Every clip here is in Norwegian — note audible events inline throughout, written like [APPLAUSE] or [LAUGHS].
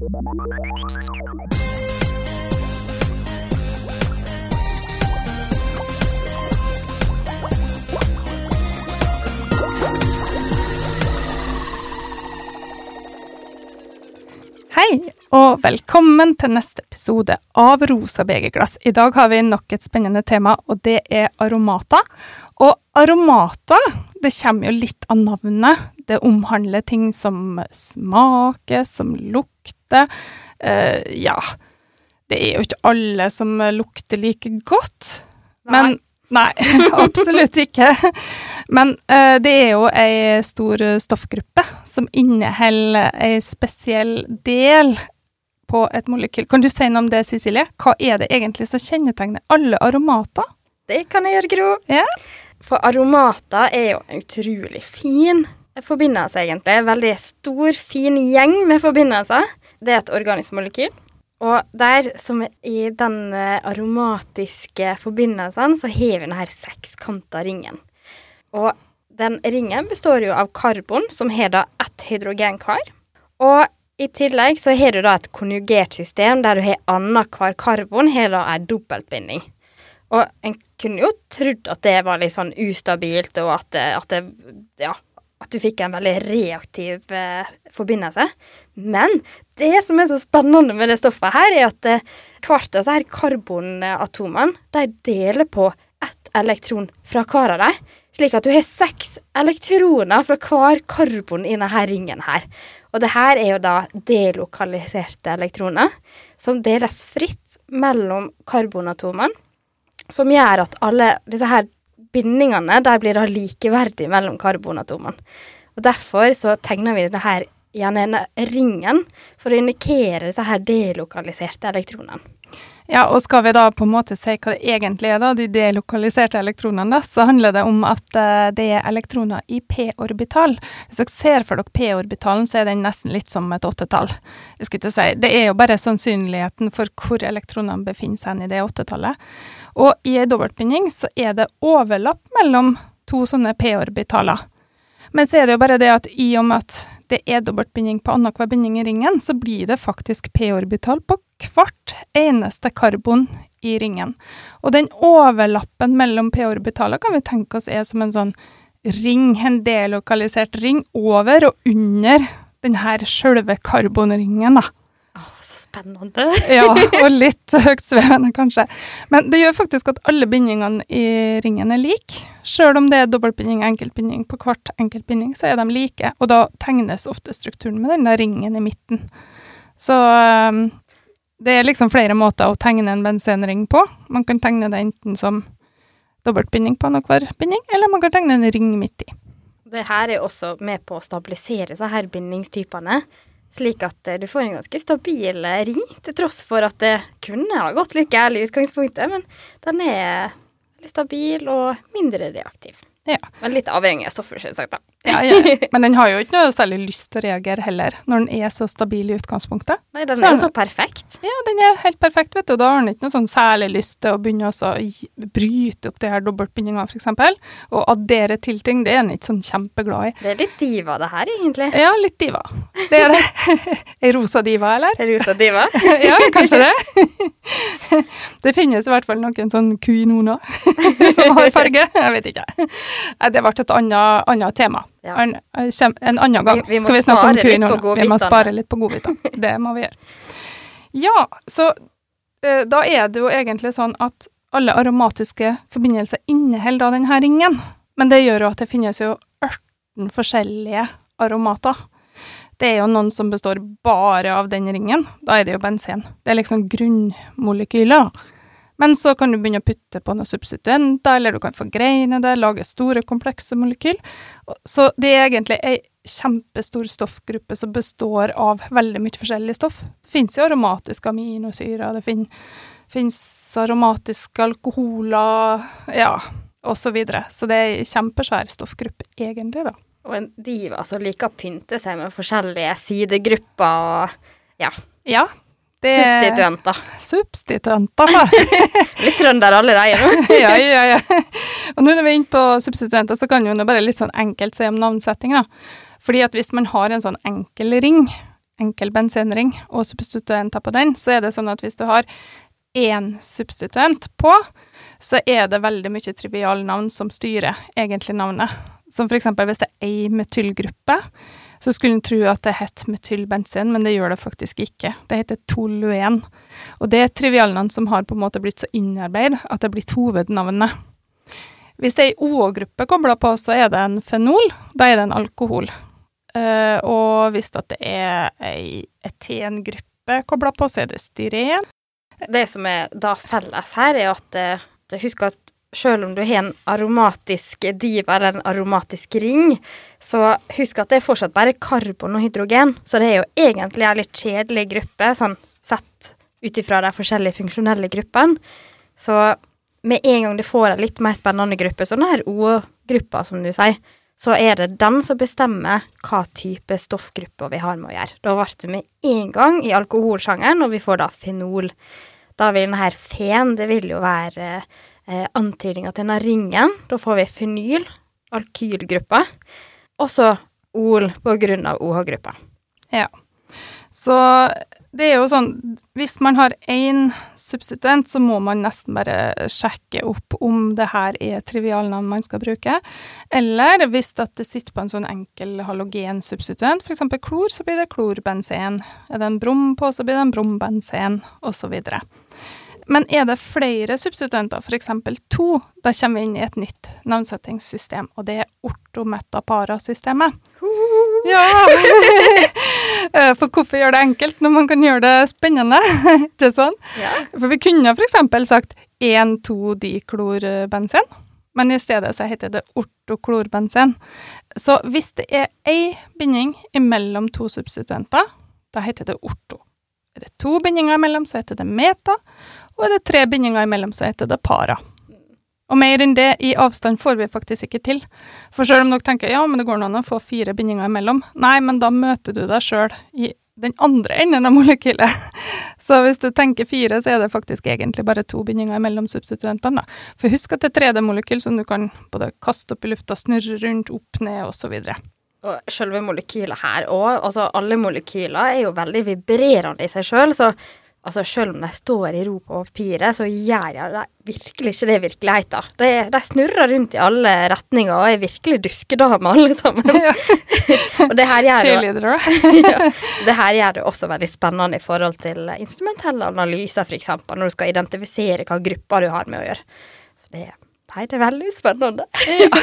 Hei, og velkommen til neste episode av Rosa begerglass. I dag har vi nok et spennende tema, og det er aromater. Og aromater, det kommer jo litt av navnet. Det omhandler ting som smaker, som lukter. Uh, ja, det er jo ikke alle som lukter like godt. Men Nei, [LAUGHS] absolutt ikke. Men uh, det er jo ei stor stoffgruppe som inneholder ei spesiell del på et molekyl. Kan du si noe om det, Cecilie? Hva er det egentlig som kjennetegner alle aromater? Det kan jeg gjøre, Gro. Ja. For aromater er jo en utrolig fin forbindelse, egentlig. En veldig stor, fin gjeng med forbindelser. Det er et organisk molekyl. Og der, som i den eh, aromatiske forbindelsen, så har vi denne sekskanta ringen. Og den ringen består jo av karbon, som har da ett hydrogenkar. Og i tillegg så har du da et konjugert system der du har annenhver karbon har da ei dobbeltbinding. Og en kunne jo trodd at det var litt sånn ustabilt, og at det, at det ja, at du fikk en veldig reaktiv eh, forbindelse. Men det som er så spennende med det stoffet her, er at eh, hvert av disse karbonatomene de deler på ett elektron fra hver av dem. Slik at du har seks elektroner fra hver karbon i denne ringen her. Og det her er jo da delokaliserte elektroner som deles fritt mellom karbonatomene. Som gjør at alle disse her bindingene der blir da likeverdige mellom karbonatomene. Og Derfor så tegner vi denne gjerne ringen for å indikere disse delokaliserte elektronene. Ja, og skal vi da på en måte si hva det egentlig er, da, de delokaliserte elektronene, da, så handler det om at uh, det er elektroner i p-orbital. Hvis dere ser for dere p-orbitalen, så er den nesten litt som et åttetall. Jeg skulle ikke si. Det er jo bare sannsynligheten for hvor elektronene befinner seg i det åttetallet. Og i ei dobbeltbinding så er det overlapp mellom to sånne p-orbitaler. Men så er det jo bare det at i og med at det er dobbeltbinding på annenhver binding i ringen, så blir det faktisk p-orbital på hvert eneste karbon i ringen. Og den overlappen mellom p-orbitaler kan vi tenke oss er som en sånn ring, en delokalisert ring, over og under denne sjølve karbonringen, da. Å, så spennende. [LAUGHS] ja, [LAUGHS] og litt høytsvevende, kanskje. Men det gjør faktisk at alle bindingene i ringen er like. Sjøl om det er dobbeltbinding enkeltbinding på hvert enkeltbinding, så er de like. Og da tegnes ofte strukturen med den der ringen i midten. Så um, det er liksom flere måter å tegne en bensenring på. Man kan tegne det enten som dobbeltbinding på annenhver binding, eller man kan tegne en ring midt i. Det her er også med på å stabilisere disse her bindingstypene. Slik at eh, du får en ganske stabil eh, ring, til tross for at det kunne ha gått litt galt i utgangspunktet. Men den er litt stabil og mindre reaktiv. Ja. Men litt avhengig av stoffet, selvsagt. da. Ja, ja. [LAUGHS] Men den har jo ikke noe særlig lyst til å reagere heller, når den er så stabil i utgangspunktet. Nei, den Så- er jo så perfekt. Ja, den er helt perfekt, vet du. Da har den ikke noe sånn særlig lyst til å begynne å bryte opp de her dobbeltbindingene, f.eks. Og addere til ting. Det er den ikke sånn kjempeglad i. Det er litt diva, det her, egentlig. Ja, litt diva. Det er det. [LAUGHS] Ei rosa diva, eller? Rosa diva. [LAUGHS] Ja, kanskje det. Det finnes i hvert fall noen sånn kuinoner [LAUGHS] som har farge. Jeg vet ikke. Det ble et annet, annet tema. Ja. En, en annen gang Vi- vi skal vi snakke om ku i på. Vi må spare litt på godbitene. Det må vi gjøre. Ja, så eh, da er det jo egentlig sånn at alle aromatiske forbindelser inneholder denne ringen. Men det gjør jo at det finnes jo 18 forskjellige aromater. Det er jo noen som består bare av den ringen. Da er det jo benzen. Det er liksom grunnmolekyler. Men så kan du begynne å putte på noen substituenter, eller du kan forgreine det, lage store, komplekse molekyl. Så det er egentlig ei kjempestor stoffgruppe som består av veldig mye forskjellig stoff. Det fins jo aromatiske aminosyrer, det fin- fins aromatiske alkoholer, ja, og så videre. Så det er ei kjempesvær stoffgruppe, egentlig, da. Og en diva som liker å pynte seg med forskjellige sidegrupper og ja, Ja. Det substituenter. Substituenter. [LAUGHS] Litt trønder allerede nå. [LAUGHS] ja, ja, ja. Og nå når vi er inne på substituenter, så kan det bare litt sånn enkelt si om navnsetting, da. Fordi at hvis man har en sånn enkel ring, enkel bensinring, og substituenter på den, så er det sånn at hvis du har én substituent på, så er det veldig mye trivialnavn som styrer egentlig navnet. Som for eksempel hvis det er ei metylgruppe, så skulle en tro at det het metylbensin, men det gjør det faktisk ikke. Det heter toluen. Og det er trivialnavn som har på en måte blitt så innarbeidet at det er blitt hovednavnet. Hvis det er ei OO-gruppe kobla på, så er det en fenol. Da er det en alkohol. Uh, og hvis det er ei etengruppe kobla på, så er det styren. Det som er da felles her, er at jeg husk at selv om du har en aromatisk diva eller en aromatisk ring, så husk at det er fortsatt bare karbon og hydrogen. Så det er jo egentlig en litt kjedelig gruppe, sånn sett ut ifra de forskjellige funksjonelle gruppene. Så med en gang du får en litt mer spennende gruppe, sånn her O-gruppa, som du sier, så er det den som bestemmer hva type stoffgrupper vi har med å gjøre. Da ble det med en gang i alkoholsjangeren, og vi får da fenol. Da vil denne feen, det vil jo være eh, antydninga til denne ringen. Da får vi fenyl, alkylgruppa, og så ol på grunn av OH-gruppa. Ja. Så det er jo sånn Hvis man har én substituent, så må man nesten bare sjekke opp om det her er trivialnavn man skal bruke. Eller hvis det sitter på en sånn enkel halogensubstituent, f.eks. klor, så blir det klorbenzen. Er det en brom på, så blir det en brombenzen, osv. Men er det flere substituenter, f.eks. to, da kommer vi inn i et nytt navnsettingssystem, og det er ortometapara-systemet. Ja! [LAUGHS] Eh, for hvorfor gjøre det enkelt når man kan gjøre det spennende? [LAUGHS] Ikke sånn? Ja. For vi kunne f.eks. sagt 1,2-diklorbensin, men i stedet så heter det ortoklorbensin. Så hvis det er ei binding mellom to substituenter, da heter det orto. Er det to bindinger imellom, så heter det meta, og er det tre bindinger imellom, så heter det para. Og mer enn det i avstand får vi faktisk ikke til. For selv om dere tenker ja, men det går an å få fire bindinger imellom, nei, men da møter du deg sjøl i den andre enden av molekylet. [LAUGHS] Så hvis du tenker fire, så er det faktisk egentlig bare to bindinger mellom substituentene. For husk at det er 3D-molekyl som du kan både kaste opp i lufta, snurre rundt, opp, ned osv. Og selve molekylet her òg, altså alle molekyler er jo veldig vibrerende i seg sjøl, så Altså, selv om de står i ro på papiret, så gjør jeg det virkelig ikke det i virkeligheten. De, de snurrer rundt i alle retninger og er virkelig duskedamer, alle sammen. [LAUGHS] Ja. og det her gjør Cheerleadere. [LAUGHS] ja, Det her gjør det også veldig spennende i forhold til instrumentelle analyser, f.eks., når du skal identifisere hva grupper du har med å gjøre. Så det, nei, det er veldig spennende. ja.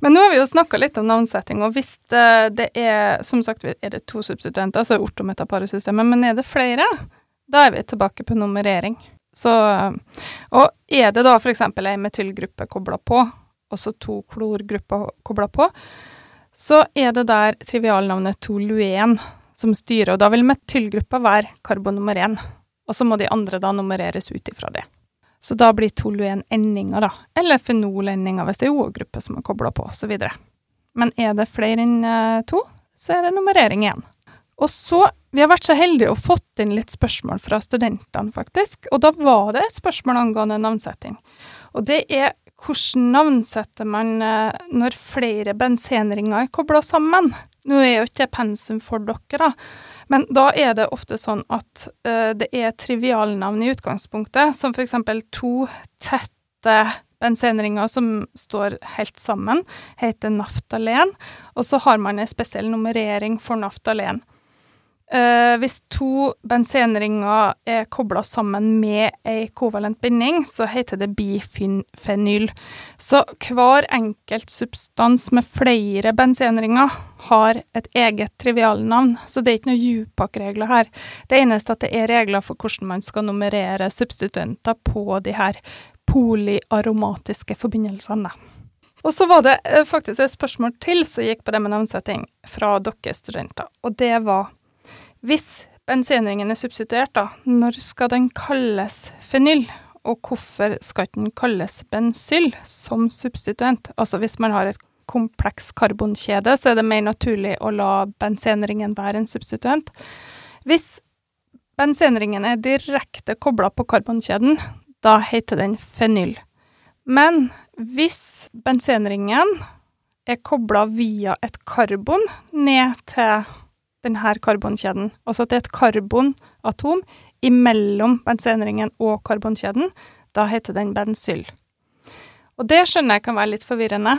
Men nå har vi jo snakka litt om navnsetting, og hvis det, det er Som sagt, er det to substituenter, så er ortometaparesystemet, men er det flere? Da er vi tilbake på nummerering. Så, og er det da f.eks. ei metylgruppe kobla på, og så to klorgrupper kobla på, så er det der trivialnavnet toluen som styrer, og da vil metylgruppa være karbon nummer én. Og så må de andre da nummereres ut ifra det. Så da blir toluen endinga, da. Eller fenolendinga hvis det er O-gruppe som er kobla på, osv. Men er det flere enn eh, to, så er det nummerering igjen. Og så Vi har vært så heldige og fått inn litt spørsmål fra studentene, faktisk. Og da var det et spørsmål angående navnsetting. Og det er hvordan navnsetter man eh, når flere bensenringer er kobla sammen? Nå er jo ikke pensum for dere, da, men da er det ofte sånn at uh, det er trivialnavn i utgangspunktet, som f.eks. to tette bensenringer som står helt sammen, heter naftalen, og så har man en spesiell nummerering for naftalen. Uh, hvis to bensenringer er kobla sammen med ei kovalent binding, så heter det bifenyl. Så hver enkelt substans med flere bensenringer har et eget trivialnavn, så det er ikke noen djupakregler her. Det eneste at det er regler for hvordan man skal nummerere substituenter på de her polyaromatiske forbindelsene. Og så var det uh, faktisk et spørsmål til som gikk på det med navnsetting fra dere studenter, og det var hvis bensinringen er substituert, da, når skal den kalles fenyl? Og hvorfor skal den kalles bensyl som substituent? Altså hvis man har et kompleks karbonkjede, så er det mer naturlig å la bensenringen være en substituent. Hvis bensenringen er direkte kobla på karbonkjeden, da heter den fenyl. Men hvis bensenringen er kobla via et karbon ned til denne karbonkjeden. Altså at det er et karbonatom imellom bensenringen og karbonkjeden. Da heter den bensyl. Og det skjønner jeg kan være litt forvirrende.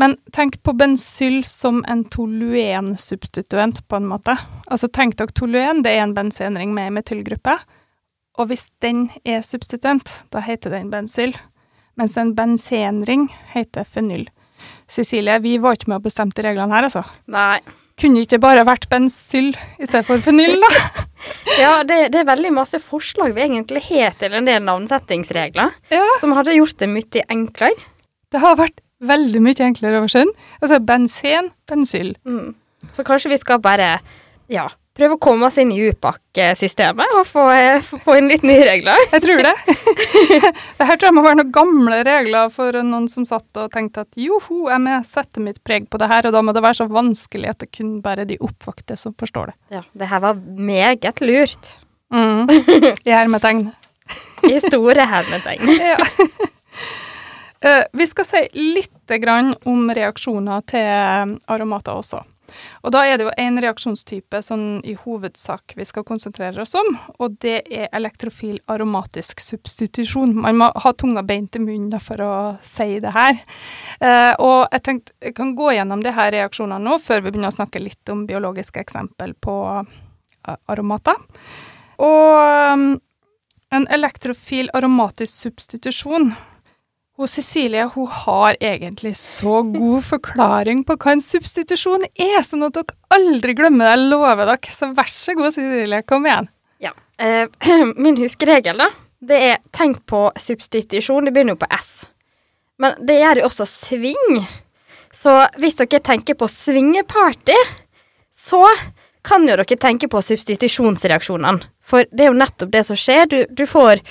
Men tenk på bensyl som en toluen-substituent, på en måte. Altså tenk dere toluen, det er en bensenring med metylgruppe. Og hvis den er substituent, da heter den bensyl. Mens en bensenring heter fenyl. Cecilie, vi var ikke med og bestemte reglene her, altså. Nei. Kunne ikke bare vært bensyl i stedet for fenyl, da? [LAUGHS] ja, det, det, er veldig masse forslag vi egentlig har til en del navnsettingsregler, ja. som hadde gjort det mye enklere. Det har vært veldig mye enklere å skjønne. Altså bensin, bensyl. Mm. Så kanskje vi skal bare, ja, prøve å komme oss inn i Upak-systemet og få, få, inn litt nye regler. Jeg tror det. [LAUGHS] det her tror jeg må være noen gamle regler for noen som satt og tenkte at joho, jeg må sette mitt preg på det her, og da må det være så vanskelig at det kun bare de oppvakte som forstår det. Ja, det her var meget lurt. Mm. [LAUGHS] I hermetegn. I store hermetegn. [LAUGHS] ja. Uh, vi skal si litt grann om reaksjoner til aromater også. Og da er det jo én reaksjonstype sånn i hovedsak vi skal konsentrere oss om, og det er elektrofil aromatisk substitusjon. Man må ha tunga beint i munnen for å si det her. Eh, og jeg tenkte jeg kan gå gjennom de her reaksjonene nå, før vi begynner å snakke litt om biologiske eksempel på uh, aromater. Og um, en elektrofil aromatisk substitusjon hun Cecilie hun har egentlig så god forklaring på hva en substitusjon er, sånn at dere aldri glemmer det. Jeg lover dere. Så vær så god, Cecilie, kom igjen. Ja. Eh, [CLEARS THROAT] min huskeregel, da, det er tenk på substitusjon. Det begynner jo på S. Men det gjør jo også sving. Så hvis dere tenker på svingeparty, så kan jo dere tenke på substitusjonsreaksjonene. For det er jo nettopp det som skjer. Du, du får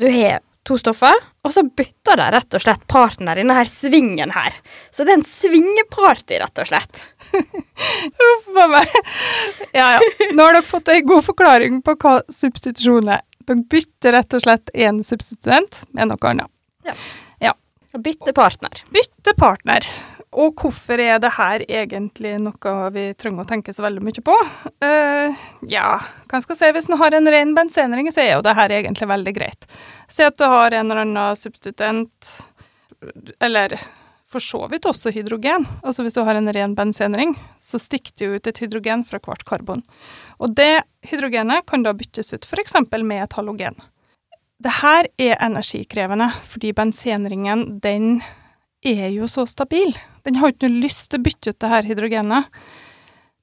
Du har to stoffer, og så bytter de rett og slett partner i denne svingen her. Så det er en svingeparty, rett og slett. [LAUGHS] Huff a meg. Ja ja. Nå har dere fått ei god forklaring på hva substitusjon er. Dere bytter rett og slett en substituent med noe annet. Ja. ja. Bytte partner. Bytte partner. Og hvorfor er det her egentlig noe vi trenger å tenke så veldig mye på? Uh, ja, hva skal jeg si, hvis en har en ren bensenring, så er jo det her egentlig veldig greit. Si at du har en eller annen substituent, eller for så vidt også hydrogen. Altså hvis du har en ren bensenring, så stikker det ut et hydrogen fra hvert karbon. Og det hydrogenet kan da byttes ut f.eks. med et halogen. Det her er energikrevende, fordi bensenringen, den er jo så stabil. Den har ikke noe lyst til å bytte ut det her hydrogenet.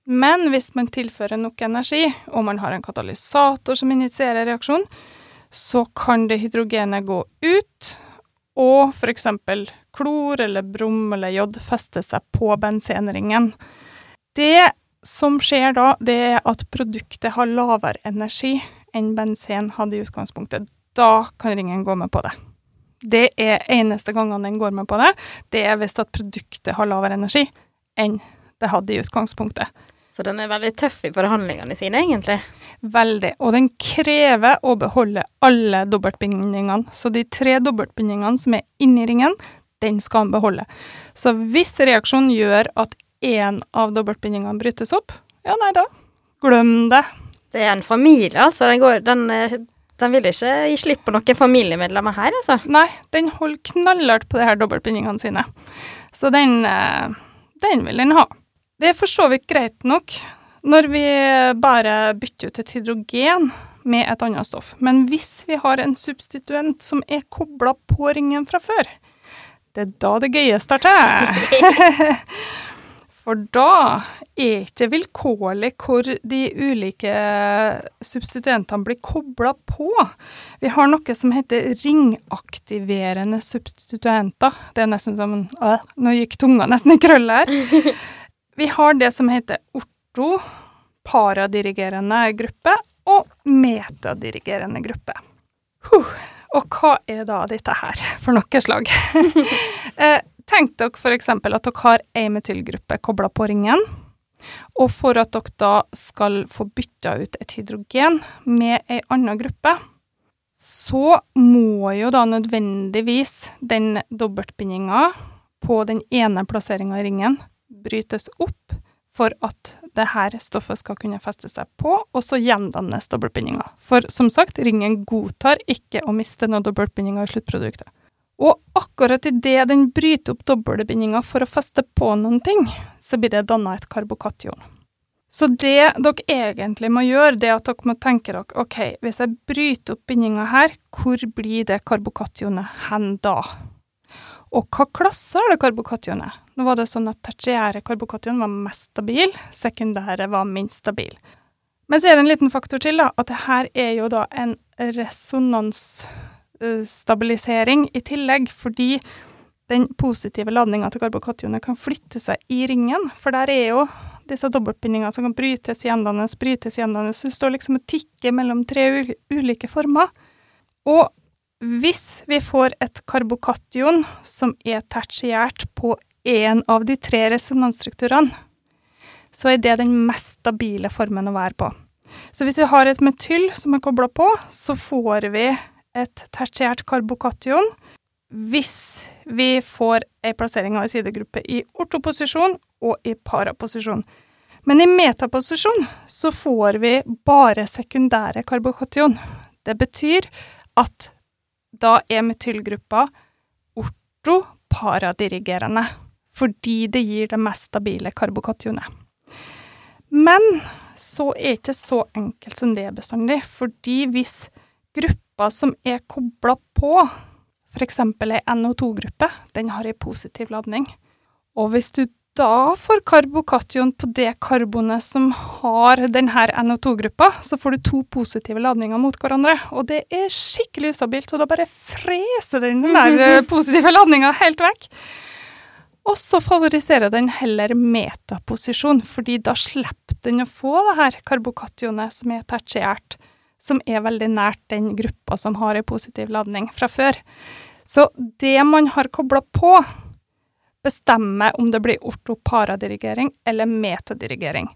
Men hvis man tilfører nok energi, og man har en katalysator som initierer reaksjon, så kan det hydrogenet gå ut, og f.eks. klor eller brom eller jod fester seg på bensenringen. Det som skjer da, det er at produktet har lavere energi enn bensen hadde i utgangspunktet. Da kan ringen gå med på det. Det er eneste gangene den går med på det. Det er hvis at produktet har lavere energi enn det hadde i utgangspunktet. Så den er veldig tøff i forhandlingene sine, egentlig? Veldig. Og den krever å beholde alle dobbeltbindingene. Så de tre dobbeltbindingene som er inni ringen, den skal han beholde. Så hvis reaksjonen gjør at én av dobbeltbindingene brytes opp, ja nei da, glem det. Det er en familie, altså. Den, går, den den vil ikke gi slipp på noen familiemedlemmer her, altså? Nei, den holder knallhardt på de her dobbeltbindingene sine. Så den, eh, den vil den ha. Det er for så vidt greit nok når vi bare bytter ut et hydrogen med et annet stoff. Men hvis vi har en substituent som er kobla på ringen fra før, det er da det gøye starter. [LAUGHS] [LAUGHS] For da er ikke vilkårlig hvor de ulike substituentene blir kobla på. Vi har noe som heter ringaktiverende substituenter. Det er nesten som øh, Nå gikk tunga nesten i krøll her. [LAUGHS] Vi har det som heter orto, paradirigerende gruppe, og metadirigerende gruppe. Huh. Og hva er da dette her for noe slag? [LAUGHS] Tenk dere f.eks. at dere har ei metylgruppe kobla på ringen. Og for at dere da skal få bytta ut et hydrogen med ei anna gruppe, så må jo da nødvendigvis den dobbeltbindinga på den ene plasseringa i ringen brytes opp for at det her stoffet skal kunne feste seg på, og så gjendannes dobbeltbindinga. For som sagt, ringen godtar ikke å miste noen dobbeltbindinger i sluttproduktet. Og akkurat idet den bryter opp dobbeltbindinga for å feste på noen ting, så blir det danna et karbokation. Så det dere egentlig må gjøre, det er at dere må tenke dere OK, hvis jeg bryter opp bindinga her, hvor blir det karbokationet hen da? Og hva klasse er det karbokationet? Nå var det sånn at tertiære karbokation var mest stabil, sekundære var minst stabil. Men så er det en liten faktor til, da, at det her er jo da en resonansstabilisering i tillegg, fordi den positive ladninga til karbokationet kan flytte seg i ringen, for der er jo disse dobbeltbindingene som kan brytes, gjendannes, brytes, gjendannes. Så det står liksom og tikker mellom tre ulike former. Og hvis vi får et karbokation som er tertiært på én av de tre resonansstrukturene, så er det den mest stabile formen å være på. Så hvis vi har et metyl som er kobla på, så får vi et tertiært karbokation hvis vi får ei plassering av ei sidegruppe i ortoposisjon og i paraposisjon. Men i metaposisjon så får vi bare sekundære karbokation. Det betyr at da er metylgruppa ortoparadirigerende, fordi det gir det mest stabile karbokationet. Men så er det ikke så enkelt som det bestandig, fordi hvis gruppa som er kobla på, f.eks. ei NO2-gruppe, den har ei positiv ladning, og hvis du da får karbokation på det karbonet som har denne NO2-gruppa, så får du to positive ladninger mot hverandre. Og det er skikkelig ustabilt, så da bare freser den den der eh, [LAUGHS] positive ladninga helt vekk. Og så favoriserer den heller metaposisjon, fordi da slipper den å få det her karbokationet som er tertiært, som er veldig nært den gruppa som har en positiv ladning fra før. Så det man har kobla på, bestemmer om det blir ortoparadirigering eller metadirigering.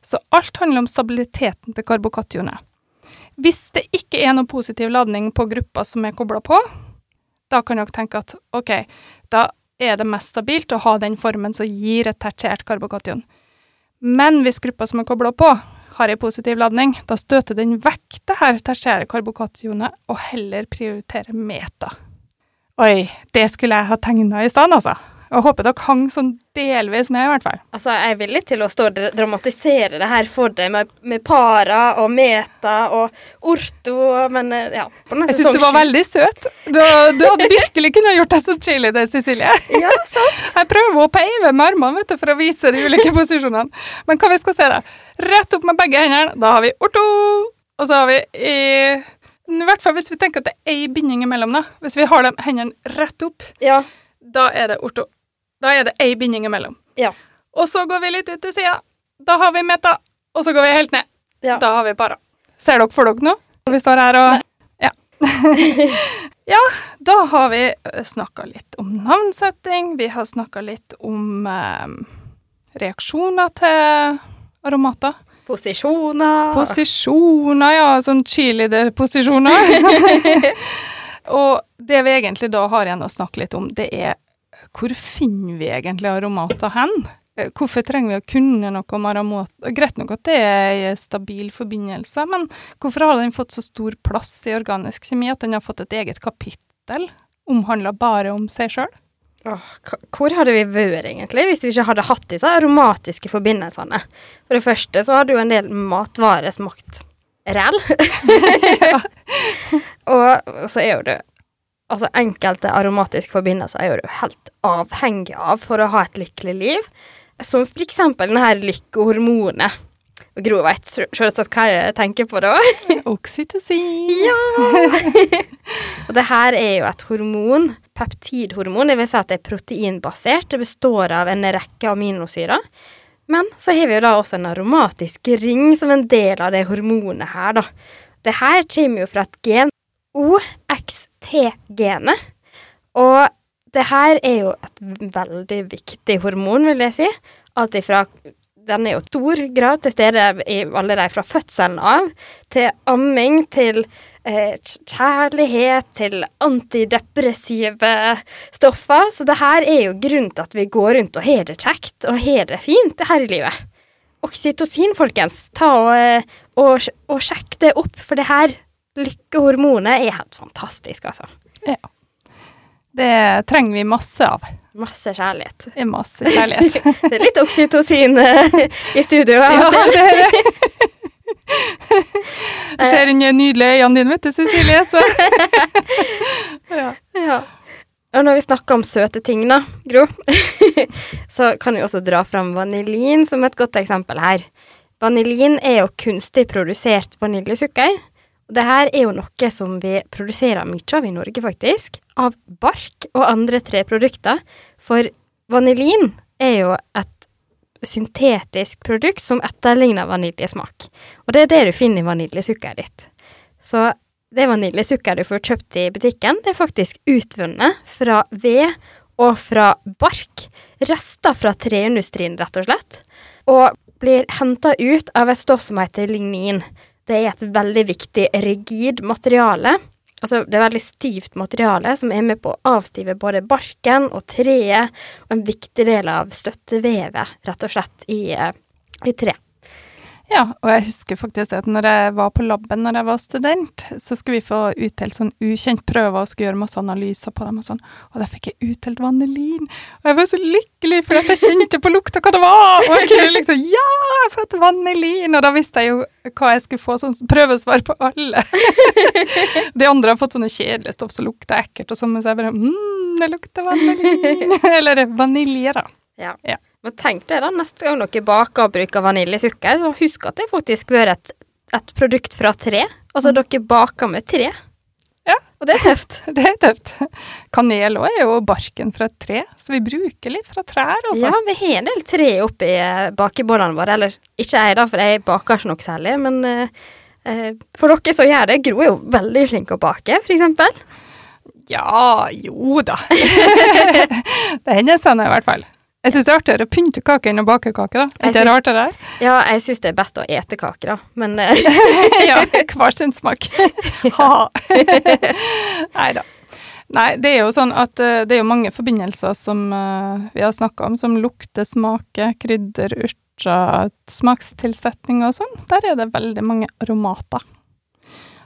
Så alt handler om stabiliteten til karbokationet. Hvis det ikke er noe positiv ladning på gruppa som er kobla på, da kan dere tenke at OK, da er det mest stabilt å ha den formen som gir et tertiært karbokation. Men hvis gruppa som er kobla på, har en positiv ladning, da støter den vekk det her tertiære karbokationet og heller prioriterer meta. Oi, det skulle jeg ha tegna i stand, altså. Jeg håper dere hang sånn delvis med, i hvert fall. Altså, Jeg er villig til å stå og dramatisere det her for deg, med, med para og meta og orto, men eh, ja Jeg syns du var veldig søt. Du, du hadde virkelig kunnet gjort deg så chili det, Cecilie. Ja, sant. Jeg prøver å peive med armene vet du, for å vise de ulike posisjonene. Men hva vi skal se, da? Rett opp med begge hendene. Da har vi orto, og så har vi i i hvert fall hvis vi tenker at det er ei binding imellom, da. Hvis vi har de hendene rett opp, ja. da er det orto. Da er det ei binding imellom. Ja. Og så går vi litt ut til sida. Da har vi meta, og så går vi helt ned. Ja. Da har vi para. Ser dere for dere nå? Vi står her og Ja. [LAUGHS] ja, da har vi eh, snakka litt om navnsetting. Vi har snakka litt om eh, reaksjoner til aromater. Posisjoner. Posisjoner, ja. Sånn cheerleader-posisjoner. [LAUGHS] og det vi egentlig da har igjen å snakke litt om, det er hvor finner vi egentlig aromater hen? Eh, hvorfor trenger vi å kunne noe om aromater? Greit nok at det er en stabil forbindelse, men hvorfor har den fått så stor plass i organisk kjemi at den har fått et eget kapittel omhandla bare om seg sjøl? Hvor hadde vi vært, egentlig, hvis vi ikke hadde hatt disse aromatiske forbindelsene? For det første så hadde jo en del matvarer smakt ræl. [LAUGHS] og så er jo det Altså, enkelte aromatiske forbindelser er jo helt avhengig av for å ha et lykkelig liv. Som for eksempel denne lykkehormonet. Og Gro veit selvsagt hva jeg tenker på da. [LAUGHS] Oksytocin. Ja! [LAUGHS] og det her er jo et hormon, peptidhormon. Det vil si at det er proteinbasert. Det består av en rekke aminosyrer. Men så har vi jo da også en aromatisk ring som en del av det hormonet her, da. Det her kommer jo fra et gen OXT-genet. Og det her er jo et veldig viktig hormon, vil jeg si. Alt ifra Den er jo stor grad til stede i allerede fra fødselen av, til amming, til eh, kjærlighet, til antidepressive stoffer. Så det her er jo grunnen til at vi går rundt og har det kjekt og har det fint her i livet. oksytocin, folkens. Ta og, og, og sjekk det opp, for det her lykkehormonet er helt fantastisk, altså. Ja. Det trenger vi masse av. Masse kjærlighet. Det er Masse kjærlighet. [LAUGHS] Det er litt oksytocin eh, i studio. ja, det er det. Det ser den nydelige øynene dine, vet du, Cecilie. Så. [LAUGHS] ja. Ja. Og når vi snakker om søte ting, da, Gro, [LAUGHS] så kan vi også dra fram vanilin som et godt eksempel her. Vanilin er jo kunstig produsert vaniljesukker. Det her er jo noe som vi produserer mye av i Norge, faktisk. Av bark og andre treprodukter. For vanilin er jo et syntetisk produkt som etterligner vaniljesmak. Og det er det du finner i vaniljesukkeret ditt. Så det vaniljesukkeret du får kjøpt i butikken, det er faktisk utvunnet fra ved og fra bark. Rester fra treindustrien, rett og slett. Og blir henta ut av et stoff som heter lignin. Det er et veldig viktig rigid materiale. Altså, det er veldig stivt materiale som er med på å avstive både barken og treet, og en viktig del av støttevevet, rett og slett, i, eh, i tre. Ja, og jeg husker faktisk at når jeg var på laben når jeg var student, så skulle vi få utdelt sånn ukjent prøver og skulle gjøre masse analyser på dem og sånn, og da fikk jeg utdelt vanilin. Og jeg var så lykkelig for at jeg kjente på lukta hva det var, og jeg kunne liksom Ja, jeg har fått vanilin! Og da visste jeg jo hva jeg skulle få sånn prøvesvar på alle. [LAUGHS] De andre har fått sånne kjedelige stoff som lukter ekkelt og sånn, mens jeg bare mm, det lukter vanilin. [LAUGHS] Eller vanilje, da. Ja. Ja. Men tenk deg da, neste gang dere baker og bruker vaniljesukker, så husk at det faktisk bør et, et produkt fra tre. Altså, dere baker med tre. Ja. Og det er tøft. [LAUGHS] Det er tøft. Kanel òg er jo barken fra et tre, så vi bruker litt fra trær, altså. Ja, vi har en del tre oppi eh, bakebollene våre. Eller ikke jeg, da, for jeg baker ikke noe særlig. Men eh, eh, for dere som gjør det, Gro er jo veldig flink å bake, for eksempel. Ja, jo da. [LAUGHS] det hender sånn i hvert fall. Jeg syns det er artigere å pynte kake enn å bake kake, da. Er det rart det der? Ja, jeg syns det er best å ete kake, da. Men eh, [LAUGHS] [LAUGHS] ja, hver sin smak. Ha. Nei da. Nei, det er jo sånn at eh, det er jo mange forbindelser som eh, vi har snakka om, som lukter, smaker, krydder, urter, smakstilsetning og sånn. Der er det veldig mange aromater.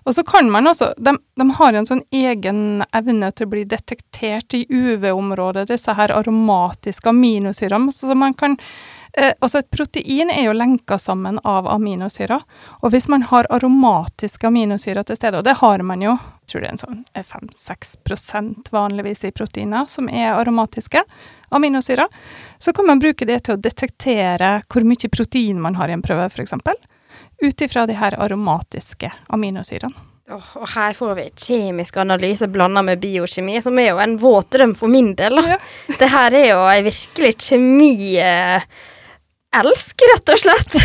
Og så kan man også de, de har en sånn egen evne til å bli detektert i UV-området, disse her aromatiske aminosyrene. Så man kan eh, Altså, et protein er jo lenka sammen av aminosyrer. Og hvis man har aromatiske aminosyrer til stede, og det har man jo, jeg tror det er en sånn 5-6% vanligvis i proteiner som er aromatiske aminosyrer, så kan man bruke det til å detektere hvor mye protein man har i en prøve, f.eks. Ut ifra de her aromatiske aminosyrene. Oh, og her får vi kjemisk analyse blanda med biokjemi, som er jo en våt drøm for min del. Ja. [LAUGHS] Det her er jo ei virkelig kjemi-elsk, rett og slett. [LAUGHS]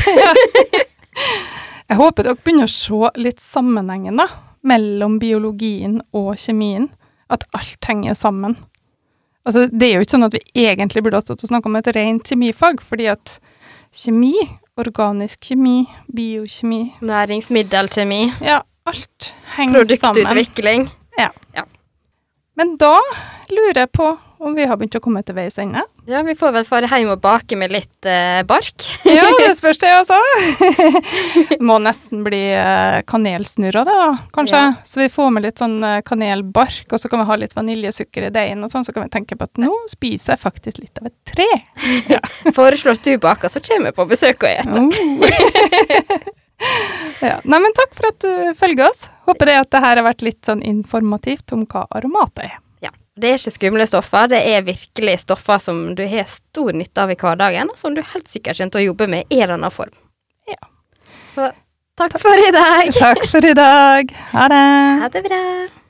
[LAUGHS] Jeg håper dere begynner å se litt sammenhengen da, mellom biologien og kjemien. At alt henger sammen. Altså, det er jo ikke sånn at vi egentlig burde ha stått og snakka om et rent kjemifag, fordi at kjemi, organisk kjemi, biokjemi Næringsmiddelkjemi, Ja, alt henger sammen. produktutvikling. Men da lurer jeg på om vi har begynt å komme til veis ende. Ja, vi får vel fare hjem og bake med litt eh, bark. [LAUGHS] Ja, det [LAUGHS] spørs det, altså. [LAUGHS] Må nesten bli eh, kanelsnurrer, det da, kanskje. Ja. Så vi får med litt sånn eh, kanelbark, og så kan vi ha litt vaniljesukker i deigen, og sånn, så kan vi tenke på at nå spiser jeg faktisk litt av et tre. Foreslår at du baker, så kommer jeg på besøk og spiser. Oh. [LAUGHS] ja. Nei, men takk for at du følger oss. Håper det at det her har vært litt sånn informativt om hva aromat er. Ja. Det er ikke skumle stoffer, det er virkelig stoffer som du har stor nytte av i hverdagen, og som du helt sikkert kommer til å jobbe med i en eller annen form. Ja. Så takk for i dag. Takk for i dag. Ha det. Ha det bra.